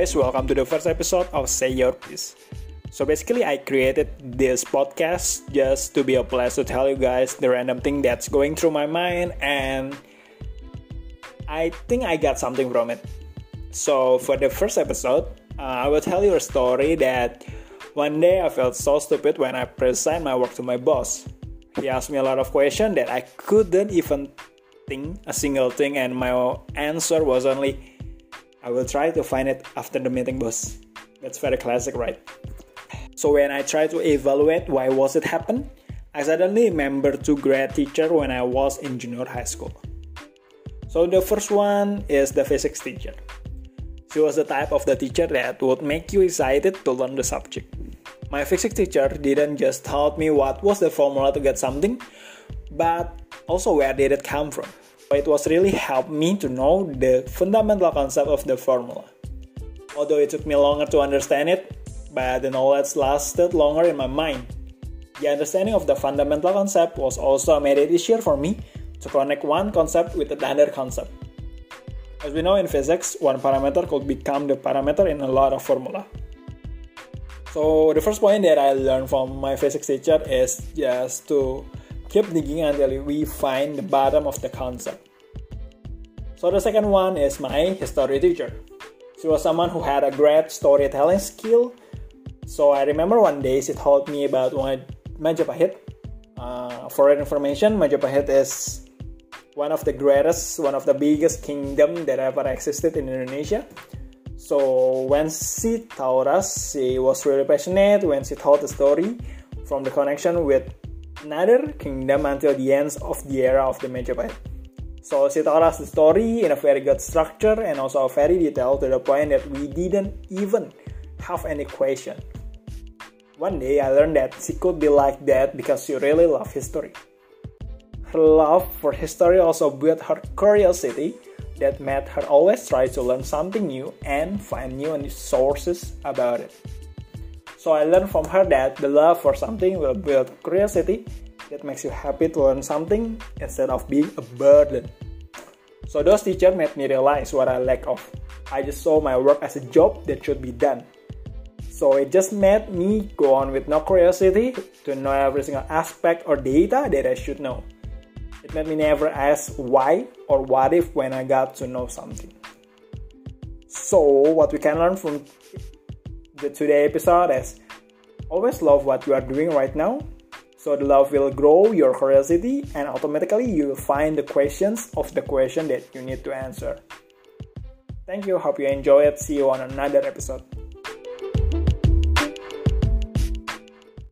Guys, welcome to the first episode of Say Your Piece. So basically, I created this podcast just to be a place to tell you guys the random thing that's going through my mind, and I think I got something from it. So for the first episode, uh, I will tell you a story that one day I felt so stupid when I presented my work to my boss. He asked me a lot of questions that I couldn't even think a single thing, and my answer was only, I will try to find it after the meeting, boss. That's very classic, right? So when I try to evaluate why was it happen, I suddenly remember two great teacher when I was in junior high school. So the first one is the physics teacher. She was the type of the teacher that would make you excited to learn the subject. My physics teacher didn't just taught me what was the formula to get something, but also where did it come from. It was really helped me to know the fundamental concept of the formula. Although it took me longer to understand it, but the knowledge lasted longer in my mind. The understanding of the fundamental concept was also made it easier for me to connect one concept with another concept. As we know in physics, one parameter could become the parameter in a lot of formula. So the first point that I learned from my physics teacher is just to keep digging until we find the bottom of the concept. So the second one is my history teacher. She was someone who had a great storytelling skill. So I remember one day she told me about Majapahit. Uh, for information, Majapahit is one of the greatest, one of the biggest kingdom that ever existed in Indonesia. So when she told us, she was really passionate when she told the story from the connection with another kingdom until the end of the era of the Majapahit. So she told us the story in a very good structure and also very detailed to the point that we didn't even have any question. One day I learned that she could be like that because she really loved history. Her love for history also built her curiosity that made her always try to learn something new and find new sources about it. So I learned from her that the love for something will build curiosity that makes you happy to learn something instead of being a burden. So those teachers made me realize what I lack of. I just saw my work as a job that should be done. So it just made me go on with no curiosity to know every single aspect or data that I should know. It made me never ask why or what if when I got to know something. So, what we can learn from the today episode is always love what you are doing right now. So the love will grow your curiosity and automatically you will find the questions of the question that you need to answer. Thank you, hope you enjoy it. See you on another episode.